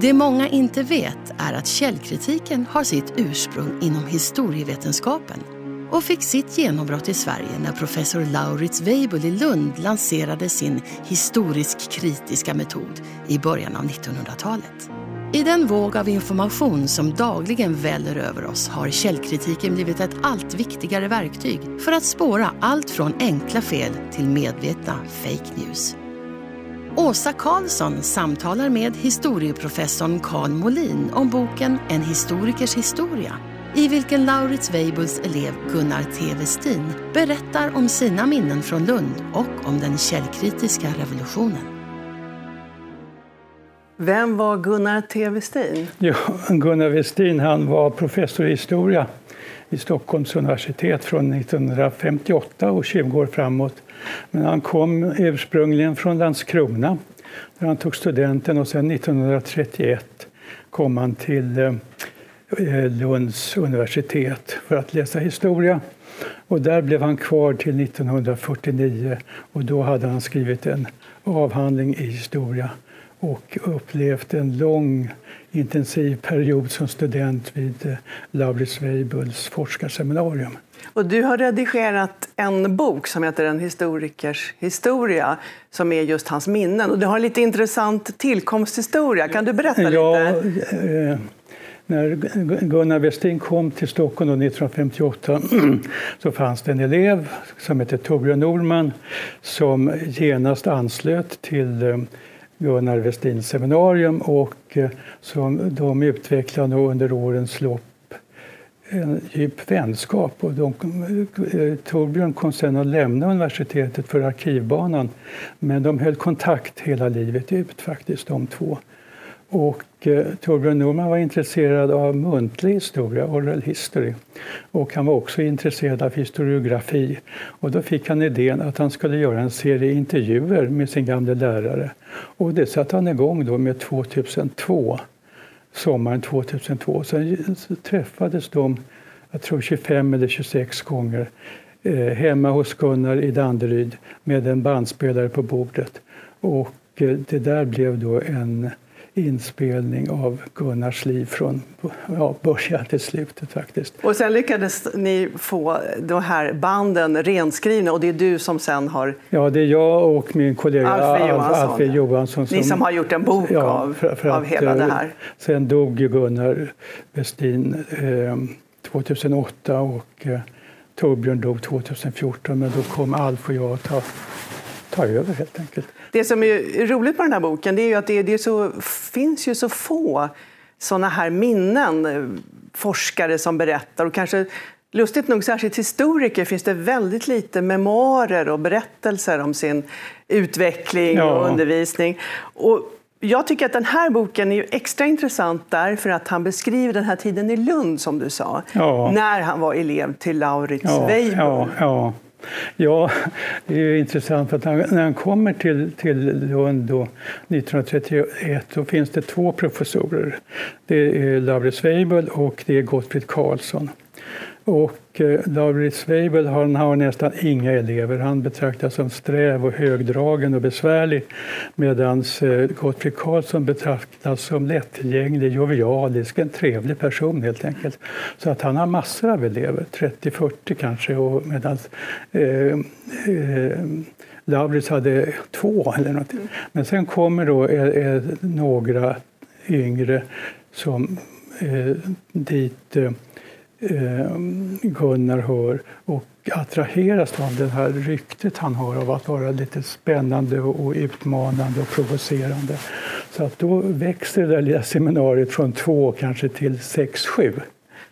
Det många inte vet är att källkritiken har sitt ursprung inom historievetenskapen och fick sitt genombrott i Sverige när professor Lauritz Weibull i Lund lanserade sin historisk-kritiska metod i början av 1900-talet. I den våg av information som dagligen väller över oss har källkritiken blivit ett allt viktigare verktyg för att spåra allt från enkla fel till medvetna fake news. Åsa Karlsson samtalar med historieprofessorn Carl Molin om boken En historikers historia i vilken Lauritz Weibulls elev Gunnar T. Westin berättar om sina minnen från Lund och om den källkritiska revolutionen. Vem var Gunnar T. Westin? Ja, Gunnar Westin han var professor i historia vid Stockholms universitet från 1958 och 20 år framåt. Men han kom ursprungligen från Landskrona där han tog studenten och sen 1931 kom han till eh, Lunds universitet för att läsa historia. Och där blev han kvar till 1949 och då hade han skrivit en avhandling i historia och upplevt en lång intensiv period som student vid eh, Lauritz Weibulls forskarseminarium. Och du har redigerat en bok som heter En historikers historia som är just hans minnen. Och du har en lite intressant tillkomsthistoria. Kan du berätta ja, lite? Eh, när Gunnar Westin kom till Stockholm 1958 så fanns det en elev som hette Torbjörn Norman som genast anslöt till eh, Gunnar Westins seminarium och eh, som de utvecklade under årens lopp en djup vänskap. Och de, eh, Torbjörn kom sen att lämna universitetet för arkivbanan men de höll kontakt hela livet ut faktiskt de två. Och eh, Torbjörn Norman var intresserad av muntlig historia, oral history. Och han var också intresserad av historiografi. Och då fick han idén att han skulle göra en serie intervjuer med sin gamle lärare. Och det satte han igång då med 2002, sommaren 2002. Sen träffades de, jag tror 25 eller 26 gånger eh, hemma hos Gunnar i Danderyd med en bandspelare på bordet. Och eh, det där blev då en inspelning av Gunnars liv från ja, början till slutet faktiskt. Och sen lyckades ni få de här banden renskrivna och det är du som sen har... Ja, det är jag och min kollega Alfred Johansson. Alfred Johansson som, ni som har gjort en bok ja, av, för, för av att, hela det här. Sen dog Gunnar Westin eh, 2008 och eh, Torbjörn dog 2014 men då kom Alf och jag att ta, ta över helt enkelt. Det som är roligt på den här boken det är ju att det, det så, finns ju så få såna här minnen, eh, forskare som berättar och kanske Lustigt nog, särskilt historiker, finns det väldigt lite memoarer och berättelser om sin utveckling ja. och undervisning. Och jag tycker att den här boken är extra intressant därför att han beskriver den här tiden i Lund, som du sa, ja. när han var elev till Lauritz ja, Weibull. Ja, Ja, det är intressant för att när han kommer till, till Lund då, 1931 då finns det två professorer. Det är Lauritz Weibull och det är Gottfrid Karlsson. Och eh, Lauritz Weibull han har nästan inga elever. Han betraktas som sträv och högdragen och besvärlig medan eh, Gottfried Karlsson betraktas som lättillgänglig, jovialisk, en trevlig person helt enkelt. Så att han har massor av elever, 30-40 kanske, och medan eh, eh, Lauritz hade två eller något. Men sen kommer då eh, eh några yngre som eh, dit Eh, Gunnar hör och attraheras av det här ryktet han har av att vara lite spännande och utmanande och provocerande. Så att då växer det där lilla seminariet från två kanske till sex, sju.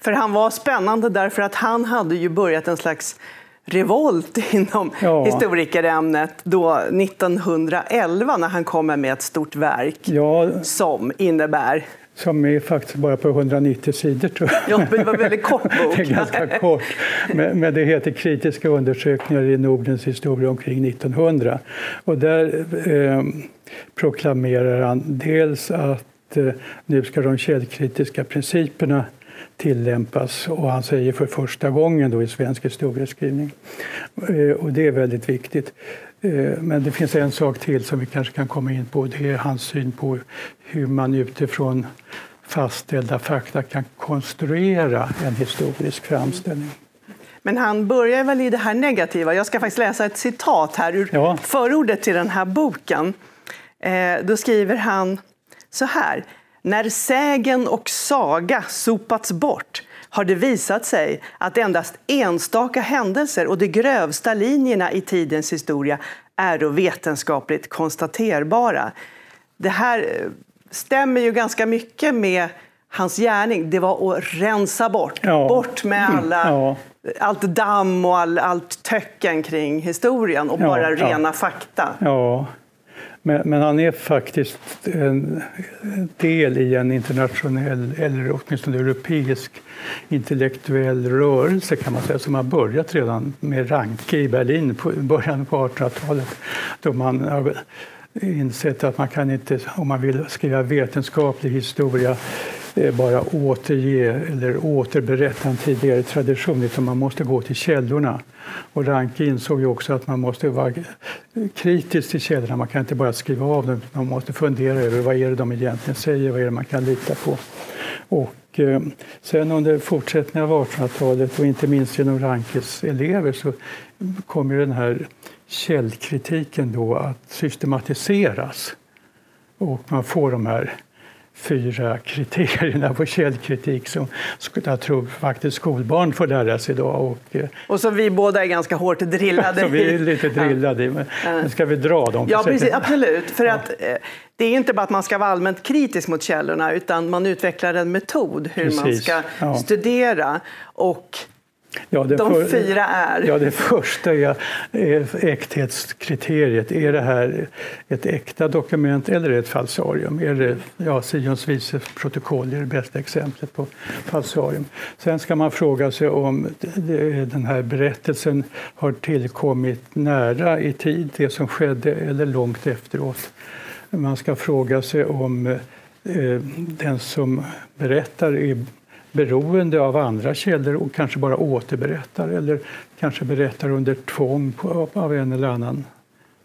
För han var spännande därför att han hade ju börjat en slags revolt inom ja. historikerämnet då 1911 när han kommer med ett stort verk ja. som innebär som är faktiskt bara på 190 sidor tror jag. Ja, men det var en väldigt kort bok. det är ganska kort. Men, men, det heter Kritiska undersökningar i Nordens historia omkring 1900. Och där eh, proklamerar han dels att eh, nu ska de källkritiska principerna tillämpas och han säger för första gången då i svensk historieskrivning. Eh, och det är väldigt viktigt. Eh, men det finns en sak till som vi kanske kan komma in på. Det är hans syn på hur man utifrån fastställda fakta kan konstruera en historisk framställning. Men han börjar väl i det här negativa. Jag ska faktiskt läsa ett citat här ur ja. förordet till den här boken. Eh, då skriver han så här. När sägen och saga sopats bort har det visat sig att endast enstaka händelser och de grövsta linjerna i tidens historia är vetenskapligt konstaterbara. Det här eh, stämmer ju ganska mycket med hans gärning. Det var att rensa bort, ja. bort med mm. alla, ja. allt damm och all, allt töcken kring historien och ja, bara rena fakta. Men, men, han är faktiskt en del i en internationell, eller åtminstone europeisk, intellektuell rörelse kan man säga, som har börjat redan med Ranke i Berlin på början på 1800-talet. Då man har insett att man kan inte, om man vill skriva vetenskaplig historia, eh, bara återge eller återberätta en tidigare tradition, utan man måste gå till källorna. Och Ranke insåg ju också att man måste vara kritisk till källorna. Man kan inte bara skriva av dem, man måste fundera över vad är det de egentligen säger, vad är det man kan lita på. Och eh, sen under fortsättningen av 1800-talet och inte minst genom Rankes elever så kommer den här källkritiken då att systematiseras. Och man får de här fyra kriterierna på källkritik som jag tror faktiskt skolbarn får lära sig idag. Och, eh, och som vi båda är ganska hårt drillade i. vi är lite drillade i. Men, men ska vi dra dem? Ja, precis, absolut. För att, eh, det är inte bara att man ska vara allmänt kritisk mot källorna utan man utvecklar en metod hur precis, man ska ja. studera. Och Ja, de för, fyra är? Ja, det första är, är äkthetskriteriet. Är det här ett äkta dokument eller ett falsarium? Är det, ja, Sions vice protokoll är det bästa exemplet på falsarium. Sen ska man fråga sig om den här berättelsen har tillkommit nära i tid, det som skedde, eller långt efteråt. Man ska fråga sig om eh, den som berättar är beroende av andra källor och kanske bara återberättar eller kanske berättar under tvång på, av en eller annan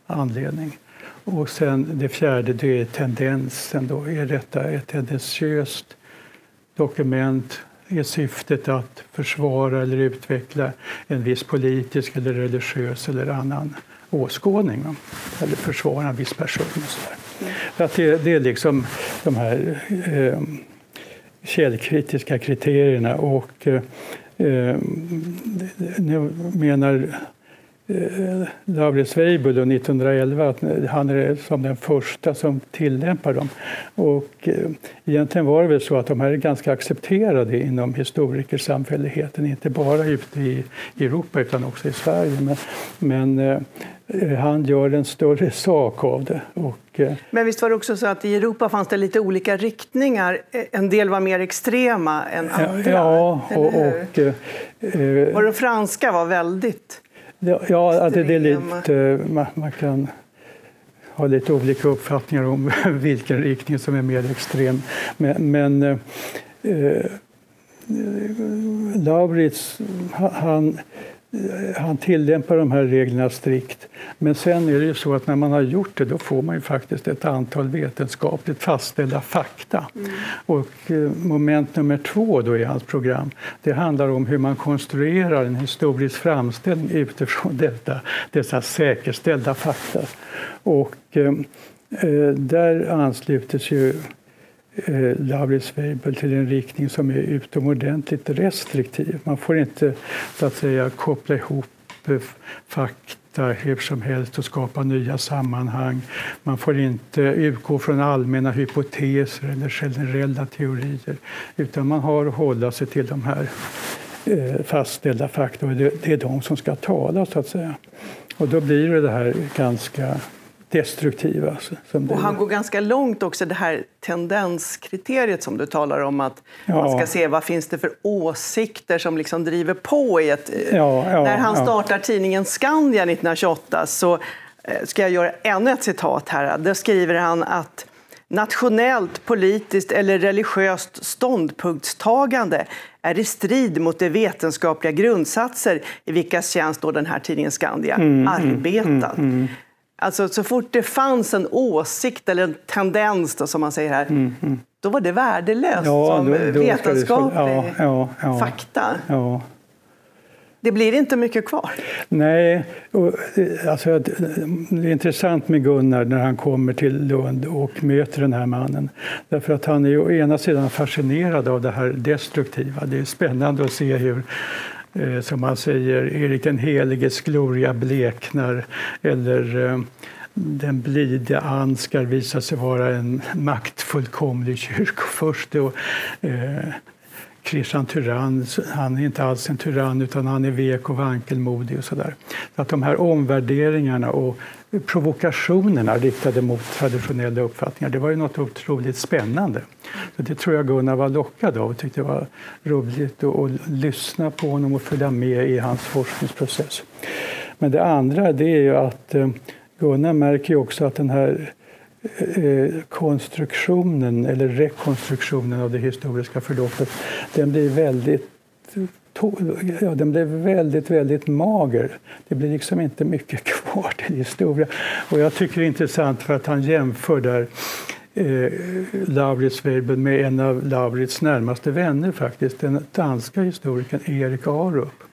anledning. Och sen det fjärde, det är tendensen. Då. Är detta ett tendensiöst dokument? Är syftet att försvara eller utveckla en viss politisk eller religiös eller annan åskådning? Eller försvara en viss person? Och så mm. Att det, det, är liksom de här eh, källkritiska kriterierna. Och, eh, eh nu menar eh, Lauritz Weibull 1911 att han är som den första som tillämpar dem. Och eh, egentligen var det väl så att de här är ganska accepterade inom historikersamfälligheten, inte bara ute i Europa utan också i Sverige. Men, men Eh, han gör en större sak av det. Och, eh, Men visst var det också så att i Europa fanns det lite olika riktningar? Eh, en del var mer extrema än andra? Ja, och, och eh, var de franska var väldigt Ja, ja det, det är lite, man, man, kan ha lite olika uppfattningar om vilken riktning som är mer extrem. Men, men eh, Lauritz, han han tillämpar de här reglerna strikt. Men sen är det ju så att när man har gjort det då får man ju faktiskt ett antal vetenskapligt fastställda fakta. Mm. Och eh, moment nummer två då i hans program det handlar om hur man konstruerar en historisk framställning utifrån detta, dessa säkerställda fakta. Och eh, eh där ansluter ju eh, Lauritz till en riktning som är utomordentligt restriktiv. Man får inte så att säga, koppla ihop eh, fakta hur som helst och skapa nya sammanhang. Man får inte utgå från allmänna hypoteser eller generella teorier utan man har att hålla sig till de här eh, fastställda fakta och det är de som ska tala så att säga. Och då blir det det här ganska destruktiva. Och han går ganska långt också, det här tendenskriteriet som du talar om, att ja. man ska se vad finns det för åsikter som liksom driver på i ett... Ja, ja, När han startar tidningen Skandia 1928 så eh, ska jag göra ännu ett citat här. Där skriver han att nationellt, politiskt eller religiöst ståndpunktstagande är i strid mot de vetenskapliga grundsatser i vilkas tjänst då den här tidningen Skandia mm, mm arbetat. Mm, mm, Alltså så fort det fanns en åsikt eller en tendens då, som man säger här, mm, mm. då var det värdelöst ja, som då, då vetenskaplig ja, ja, fakta. Det blir inte mycket kvar. Nej, och, alltså, det är intressant med Gunnar när han kommer till Lund och möter den här mannen. Därför att han är å ena sidan fascinerad av det här destruktiva. Det är spännande att se hur eh, som man säger, Erik den heliges gloria bleknar eller eh, den blide Ansgar visar sig vara en maktfullkomlig kyrkofurste. Och, eh, Christian Tyrann, han är inte alls en tyrann utan han är vek och vankelmodig och sådär. Så att de här omvärderingarna och provokationerna riktade mot traditionella uppfattningar, det var ju något otroligt spännande. Så det tror jag Gunnar var lockad av och tyckte det var roligt att, att lyssna på honom och följa med i hans forskningsprocess. Men det andra det är ju att eh, Gunnar märker ju också att den här Eh, konstruktionen eller rekonstruktionen av det historiska förloppet, den blir väldigt ja, den blev väldigt, väldigt mager. Det blir liksom inte mycket kvar till historia. Och jag tycker det är intressant för att han jämför där eh, Lauritz Weibull med en av Lauritz närmaste vänner faktiskt, den danska historikern Erik Arup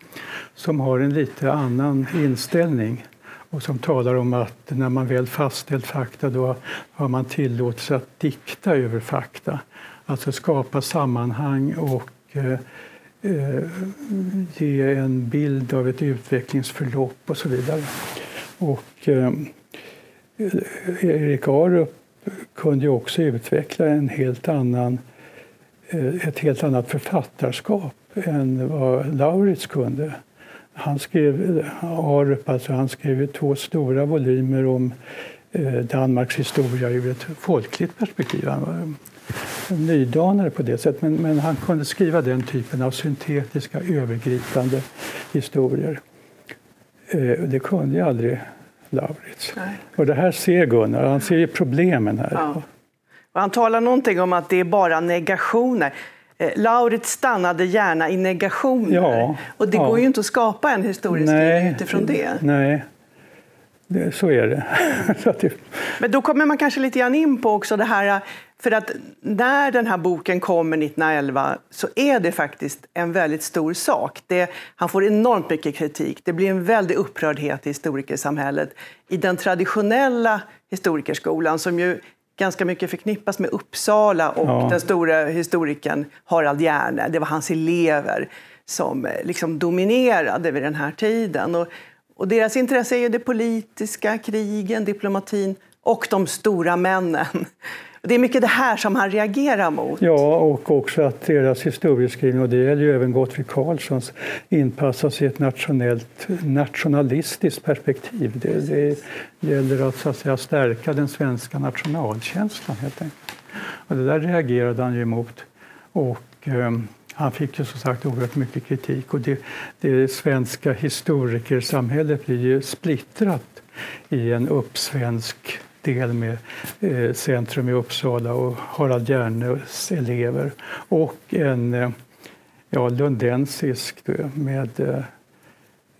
som har en lite annan inställning och som talar om att när man väl fastställt fakta då har man tillåtelse att dikta över fakta. Alltså skapa sammanhang och eh, eh, ge en bild av ett utvecklingsförlopp och så vidare. Och eh, e- Erik Arup kunde också utveckla en helt annan, eh, ett helt annat författarskap än vad Lauritz kunde. Han skrev, Arup, alltså, han skrev två stora volymer om eh, Danmarks historia ur ett folkligt perspektiv. Han var en nydanare på det sättet, men, men han kunde skriva den typen av syntetiska, övergripande historier. Eh, det kunde ju aldrig Lauritz. Och det här ser Gunnar, han ser ju problemen här. Ja. Och han talar någonting om att det är bara negationer. Eh, Lauritz stannade gärna i negationer. Ja, och det ja. går ju inte att skapa en historieskrivning utifrån det. Nej, det, så är det. Men då kommer man kanske lite grann in på också det här, för att när den här boken kommer 1911 så är det faktiskt en väldigt stor sak. Det, han får enormt mycket kritik. Det blir en väldig upprördhet i historikersamhället. I den traditionella historikerskolan som ju ganska mycket förknippas med Uppsala och ja. den stora historikern Harald Hjerne. Det var hans elever som eh, liksom dominerade vid den här tiden. Och, och deras intresse är ju det politiska, krigen, diplomatin och de stora männen. Det är mycket det här som han reagerar mot. Ja, och också att deras historieskrivning, och det gäller ju även Gottfrid Karlssons, inpassas i ett nationellt, nationalistiskt perspektiv. Det, det gäller att, så att säga, stärka den svenska nationalkänslan helt enkelt. Och det där reagerade han ju emot. Och, eh, han fick ju som sagt oerhört mycket kritik och det, det svenska historikersamhället blir ju splittrat i en uppsvensk del med eh, Centrum i Uppsala och Harald Hjärnes elever och en eh, ja, lundensisk då, med eh,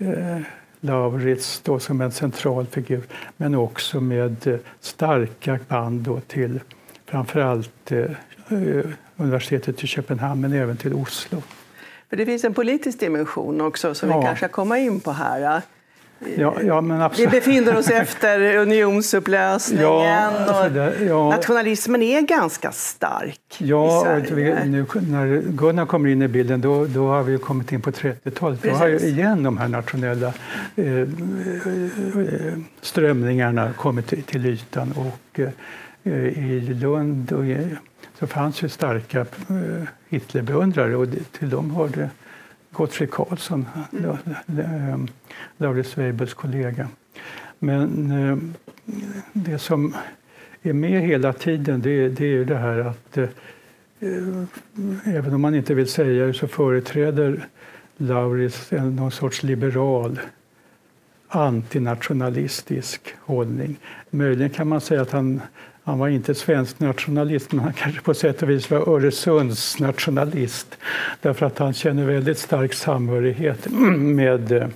eh Lauritz då som en central figur men också med eh, starka band då till framförallt eh, universitetet i Köpenhamn men även till Oslo. För det finns en politisk dimension också som ja. vi kanske komma in på här. Ja, ja. Vi befinner oss efter unionsupplösningen ja, alltså det, nationalismen är ganska stark ja, i Sverige. Nu, när Gunnar kommer in i bilden då, då har vi kommit in på 30-talet. Då har ju igen de här nationella eh, eh, strömningarna kommit till, till ytan. Och, eh, I Lund och, så fanns ju starka eh, Hitlerbeundrare och till dem hörde Gottfrid Karlsson, mm. Lauritz Weibulls kollega. Men eh, det som är med hela tiden det, det är ju det här att eh, även om man inte vill säga det så företräder Lauritz någon sorts liberal antinationalistisk hållning. Möjligen kan man säga att han, han var inte svensk nationalist, men han kanske på sätt och vis var Öresunds nationalist. Därför att han känner väldigt stark samhörighet med eh,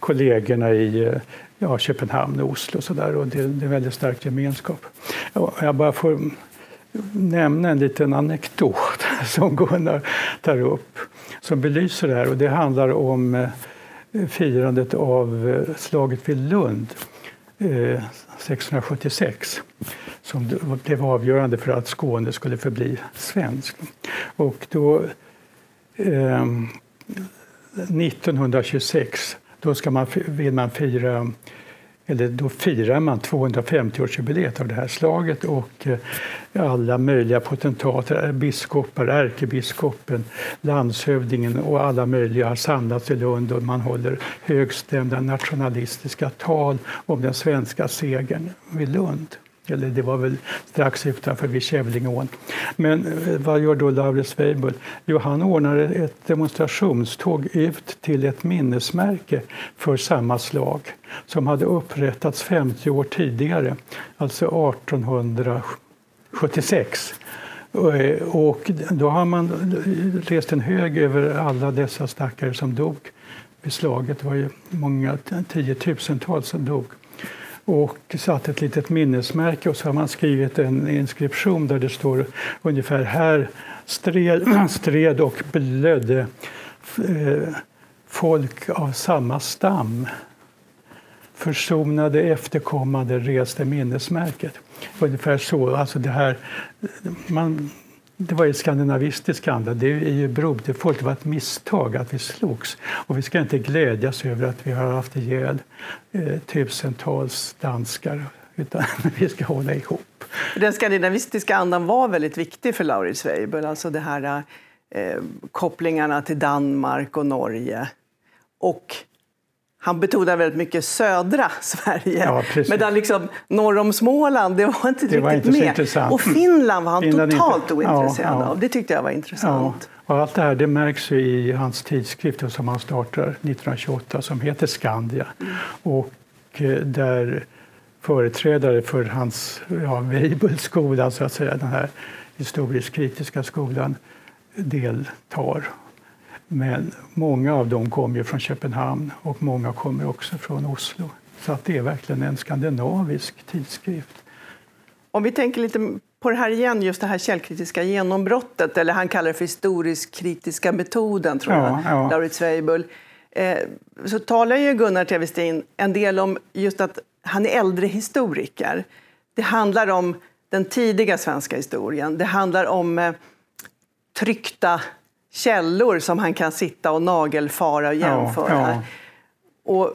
kollegorna i eh, ja, Köpenhamn och Oslo och, så där, och det, det är en väldigt stark gemenskap. Jag bara får nämna en liten anekdot som Gunnar tar upp som belyser det här. Och det handlar om eh, firandet av slaget vid Lund 1676 som blev avgörande för att Skåne skulle förbli svenskt. Och då, eh, 1926 då ska man, vill man fira eller då firar man 250-årsjubileet av det här slaget och eh, alla möjliga potentater, eh, biskopar, ärkebiskopen, landshövdingen och alla möjliga har samlats i Lund och man håller högstämda nationalistiska tal om den svenska segern vid Lund. Eller det var väl strax utanför vid Kävlingeån. Men eh, vad gör då Laurits Weibull? Jo, han ordnar ett demonstrationståg ut till ett minnesmärke för samma slag som hade upprättats 50 år tidigare, alltså 1876. Eh, och då har man rest en hög över alla dessa stackare som dog vid slaget. Det var ju många tiotusentals som dog och satt ett litet minnesmärke och så har man skrivit en inskription där det står ungefär här stred, stred och blödde eh, folk av samma stam. Försonade efterkommande reste minnesmärket. Ungefär så. Alltså det, här, man, det var ju skandinavistisk anda. Det är ju broderfolk. Det var ett misstag att vi slogs. Och vi ska inte glädjas över att vi har haft ihjäl eh, tusentals danskar utan vi ska hålla ihop. Den skandinavistiska andan var väldigt viktig för Lauritz Weibull. Alltså det här eh, kopplingarna till Danmark och Norge. Och han betonar väldigt mycket södra Sverige. Ja, Medan liksom norr om Småland, det var inte det riktigt var inte med. Intressant. Och Finland var han Finland totalt inte. ointresserad ja, ja. av. Det tyckte jag var intressant. Och allt det här det märks i hans tidskrift som han startar 1928 som heter Skandia. Mm. Och eh, där företrädare för hans ja, Weibullskola, så att säga, den här historiskt kritiska skolan, deltar men många av dem kommer ju från Köpenhamn och många kommer också från Oslo. Så att det är verkligen en skandinavisk tidskrift. Om vi tänker lite på det här igen, just det här källkritiska genombrottet, eller han kallar det för historisk kritiska metoden, tror ja, jag, ja. Lauritz Weibull. Eh, så talar ju Gunnar Tevestin en del om just att han är äldre historiker. Det handlar om den tidiga svenska historien. Det handlar om eh, tryckta källor som han kan sitta och nagelfara och jämföra. Ja, ja. Och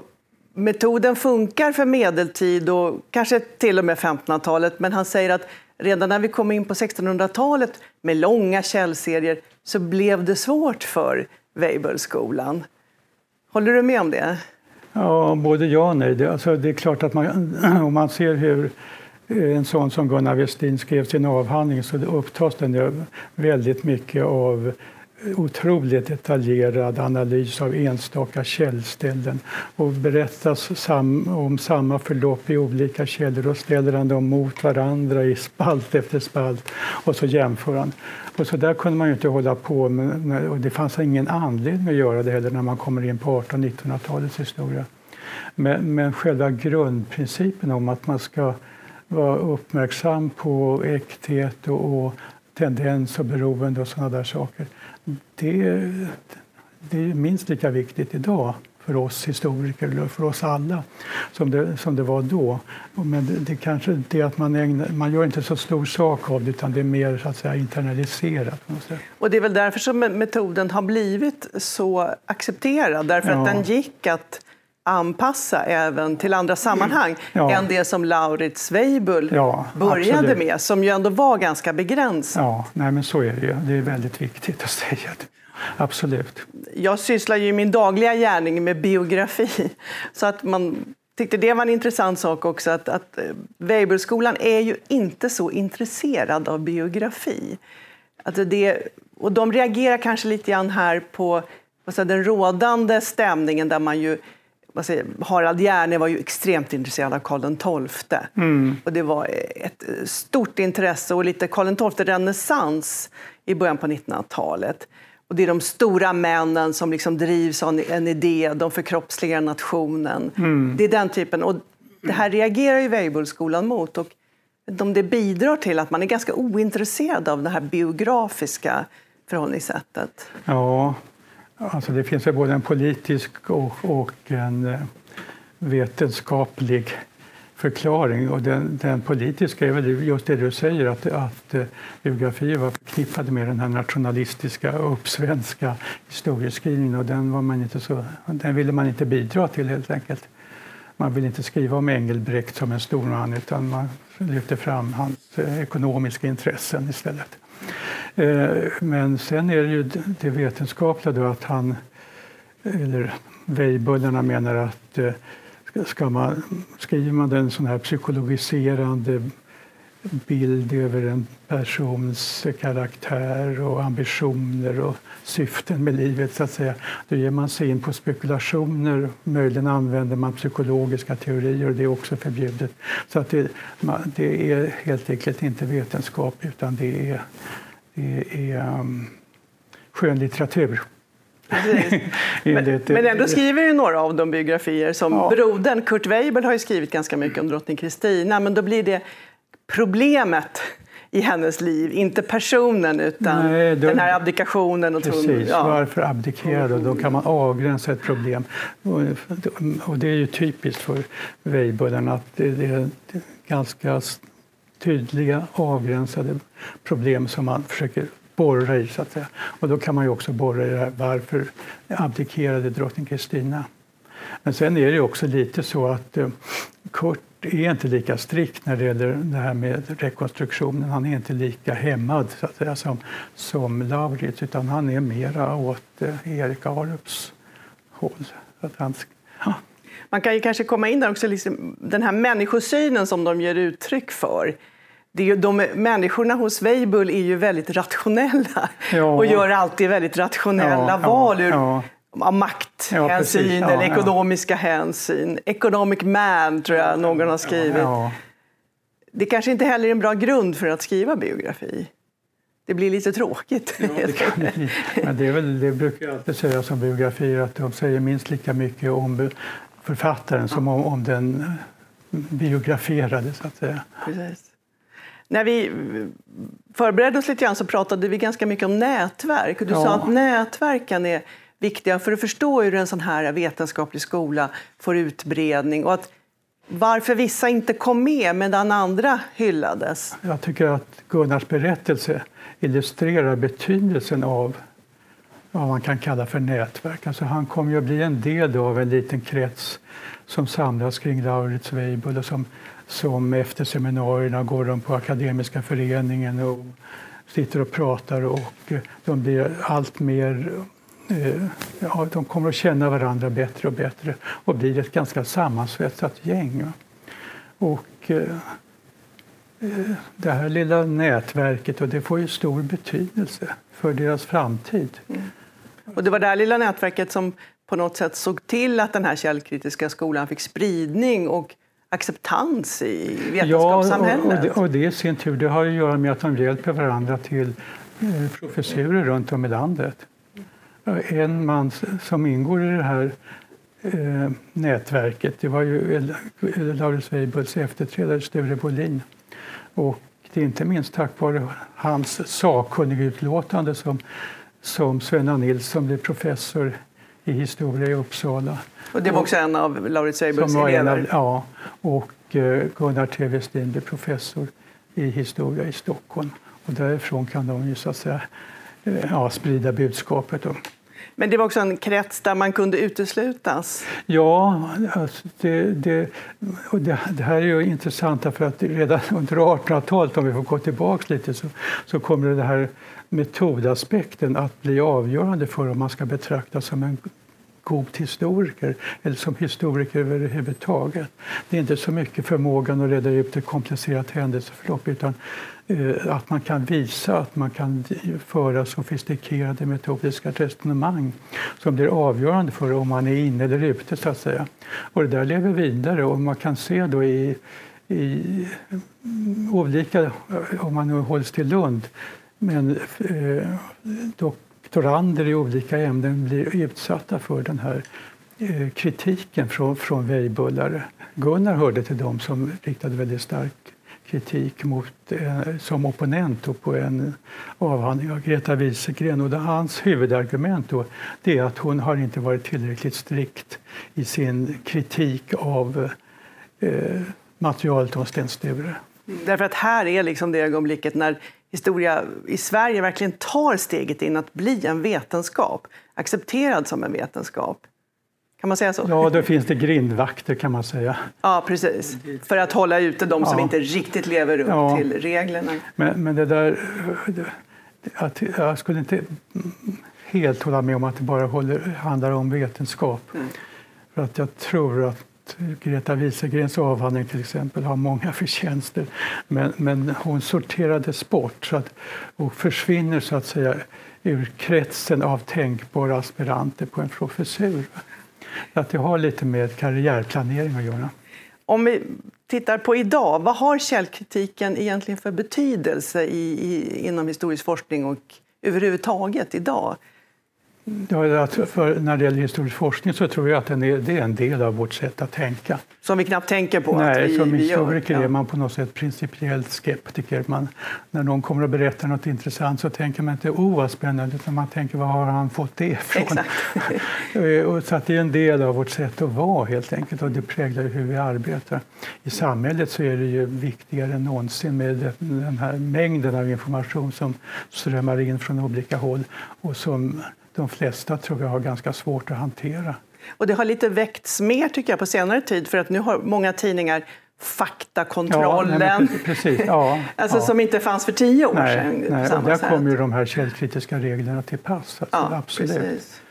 metoden funkar för medeltid och kanske till och med 1500-talet, men han säger att redan när vi kom in på 1600-talet med långa källserier så blev det svårt för Weibullskolan. Håller du med om det? Ja, både ja och nej. Det, alltså, det är klart att man, om man ser hur en sån som Gunnar Westin skrev sin avhandling så upptas den väldigt mycket av otroligt detaljerad analys av enstaka källställen och berättas sam om samma förlopp i olika källor och ställer han dem mot varandra i spalt efter spalt och så jämför han. Och så där kunde man ju inte hålla på med, och det fanns ingen anledning att göra det heller när man kommer in på 1800-1900-talets historia. Men, men själva grundprincipen om att man ska vara uppmärksam på äkthet och, och tendens och beroende och sådana där saker det, det är minst lika viktigt idag för oss historiker, eller för oss alla, som det, som det var då. Men det, det kanske är att man, ägnar, man gör inte så stor sak av det, utan det är mer så att säga, internaliserat. Och det är väl därför som metoden har blivit så accepterad, därför ja. att den gick att anpassa även till andra sammanhang ja. än det som Lauritz Weibull ja, började absolut. med, som ju ändå var ganska begränsat. Ja, nej, men så är det ju. Det är väldigt viktigt att säga. Det. Absolut. Jag sysslar ju i min dagliga gärning med biografi, så att man tyckte det var en intressant sak också att, att Weibullskolan är ju inte så intresserad av biografi. Alltså det, och de reagerar kanske lite grann här på alltså den rådande stämningen där man ju säger, Harald Hjerne var ju extremt intresserad av Karl XII. Mm. Och det var ett stort intresse och lite Karl XII-renässans i början på 1900-talet. Och det är de stora männen som liksom drivs av en idé, de förkroppsligar nationen. Mm. Det är den typen. Och det här reagerar ju Weibullskolan mot. Och om det bidrar till att man är ganska ointresserad av det här biografiska förhållningssättet. Ja, alltså det finns både en politisk och, och en eh, vetenskaplig förklaring. Och den, den, politiska är väl just det du säger, att, att eh, biografier var förknippade med den här nationalistiska och uppsvenska historieskrivningen och den, var man inte så, den ville man inte bidra till helt enkelt. Man ville inte skriva om Engelbrekt som en stor man utan man lyfte fram hans eh, ekonomiska intressen istället. Eh, men sen är det ju det vetenskapliga då att han, eller Weibullarna menar att eh, ska man, skriver man en sån här psykologiserande bild över en persons karaktär och ambitioner och syften med livet, så att säga. Då ger man sig in på spekulationer. Möjligen använder man psykologiska teorier och det är också förbjudet. Så att det, det är helt enkelt inte vetenskap utan det är, det är um, skönlitteratur men, men ändå skriver ju några av dem biografier. Som ja. brodern Kurt Weibull har ju skrivit ganska mycket om drottning Kristina. Men då blir det problemet i hennes liv, inte personen utan Nej, då, den här abdikationen. Och precis, ton, ja. varför abdikera? Då kan man avgränsa ett problem. Och, och det är ju typiskt för Weibullen att det, det är ganska tydliga avgränsade problem som man försöker borra i. Så att säga. Och då kan man ju också borra i det här, varför abdikerade drottning Kristina? Men sen är det också lite så att eh, Kurt är inte lika strikt när det gäller det här med rekonstruktionen. Han är inte lika hämmad så att säga, som, som Laurits utan han är mera åt eh, Erik Arups håll. Att han, ja. Man kan ju kanske komma in där också, liksom, den här människosynen som de ger uttryck för det är ju, de, människorna hos Weibull är ju väldigt rationella ja. och gör alltid väldigt rationella ja, val ur av makthänsyn eller ekonomiska hänsyn. Economic man, tror jag någon har skrivit. Det kanske inte heller är en bra grund för att skriva biografi. Det blir lite tråkigt. Ja, det, kan, men det, är väl, det brukar jag alltid säga som biografier att de säger minst lika mycket om författaren som om, om den biograferade. Så att säga. Precis. När vi förberedde oss lite grann så pratade vi ganska mycket om nätverk. Du ja. sa att nätverken är viktiga för att förstå hur en sån här vetenskaplig skola får utbredning och att varför vissa inte kom med medan andra hyllades. Jag tycker att Gunnars berättelse illustrerar betydelsen av vad man kan kalla för nätverk. Alltså han kom ju att bli en del av en liten krets som samlas kring Lauritz Weibull och som som efter seminarierna går de på Akademiska föreningen och sitter och pratar och de blir allt mer Ja, de kommer att känna varandra bättre och bättre och blir ett ganska sammansvetsat gäng. Och eh, det här lilla nätverket och det får ju stor betydelse för deras framtid. Mm. Och det var det här lilla nätverket som på något sätt såg till att den här källkritiska skolan fick spridning och acceptans i vetenskapssamhället. Ja, och, det, och det i sin tur det har att göra med att de hjälper varandra till eh, professurer runt om i landet. En man som ingår i det här eh, nätverket det var ju Laurits Weibulls efterträdare Sture Bolin. Och det är inte minst tack vare hans sakkunnigutlåtande som, som Sven Nilsson blev professor i historia i Uppsala. Och det var också en av Lauritz Weibulls elever? ja, och eh, Gunnar T. Westin blev professor i historia i Stockholm. Och därifrån kan de ju så att säga eh, ja, sprida budskapet. Men det var också en krets där man kunde uteslutas? Ja, alltså det, det, och det, det, här är ju intressant för att redan under 1800-talet, om vi får gå tillbaka lite, så, så kommer den här metodaspekten att bli avgörande för om man ska betraktas som en god historiker eller som historiker överhuvudtaget. Det är inte så mycket förmågan att reda ut ett komplicerat händelseförlopp utan Eh, att man kan visa att man kan föra sofistikerade metodiska resonemang som blir avgörande för om man är inne eller ute. så att säga. Och det där lever vidare och man kan se då i, i olika, om man nu hålls till Lund, men eh, doktorander i olika ämnen blir utsatta för den här eh, kritiken från, från Weibullare. Gunnar hörde till dem som riktade väldigt stark kritik mot, eh, som opponent på en avhandling av Greta Wieselgren. Och hans huvudargument då, det är att hon har inte varit tillräckligt strikt i sin kritik av eh, materialet om Sten Sture. Därför att här är liksom det ögonblicket när historia i Sverige verkligen tar steget in att bli en vetenskap, accepterad som en vetenskap. Kan man säga så? Ja, då finns det grindvakter kan man säga. Ja, precis. För att hålla ute de som ja. inte riktigt lever upp ja. till reglerna. Men, men det där... Att, jag skulle inte helt hålla med om att det bara håller, handlar om vetenskap. Mm. För att jag tror att Greta Wieselgrens avhandling till exempel har många förtjänster. Men, men hon sorterades bort så att, och försvinner så att säga ur kretsen av tänkbara aspiranter på en professur. Att det har lite med karriärplanering att göra. Om vi tittar på idag, vad har källkritiken egentligen för betydelse i, i, inom historisk forskning och överhuvudtaget idag? Ja, när det gäller historisk forskning så tror jag att den är, det är en del av vårt sätt att tänka. Som vi knappt tänker på Nej, att vi, som historiker ja. är man på något sätt principiellt skeptiker. Man, när någon kommer och berättar något intressant så tänker man inte oh vad spännande, utan man tänker var har han fått det ifrån? så att det är en del av vårt sätt att vara helt enkelt och det präglar hur vi arbetar. I samhället så är det ju viktigare än någonsin med den här mängden av information som strömmar in från olika håll och som de flesta tror jag har ganska svårt att hantera. Och det har lite väckts mer tycker jag på senare tid för att nu har många tidningar faktakontrollen, ja, nej, precis, ja, alltså ja. som inte fanns för tio år nej, sedan. Nej, och där kommer ju de här källkritiska reglerna till pass. Alltså, ja, absolut. Precis.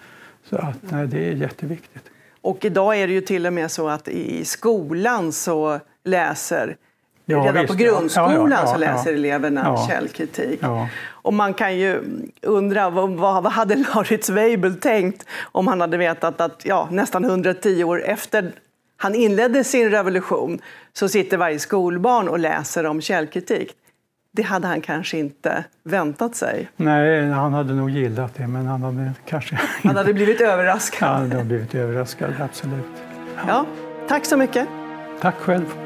Så att, nej, det är jätteviktigt. Och idag är det ju till och med så att i skolan så läser Ja, Redan visst, på grundskolan ja, ja, så läser eleverna källkritik. Och man kan ju undra vad, vad hade Lauritz Weibull tänkt om han hade vetat att ja, nästan 110 år efter han inledde sin revolution så sitter varje skolbarn och läser om källkritik. Det hade han kanske inte väntat sig. Nej, han hade nog gillat det, men han hade kanske... Han hade blivit överraskad. Han hade blivit överraskad, absolut. Ja, tack så mycket. Tack själv.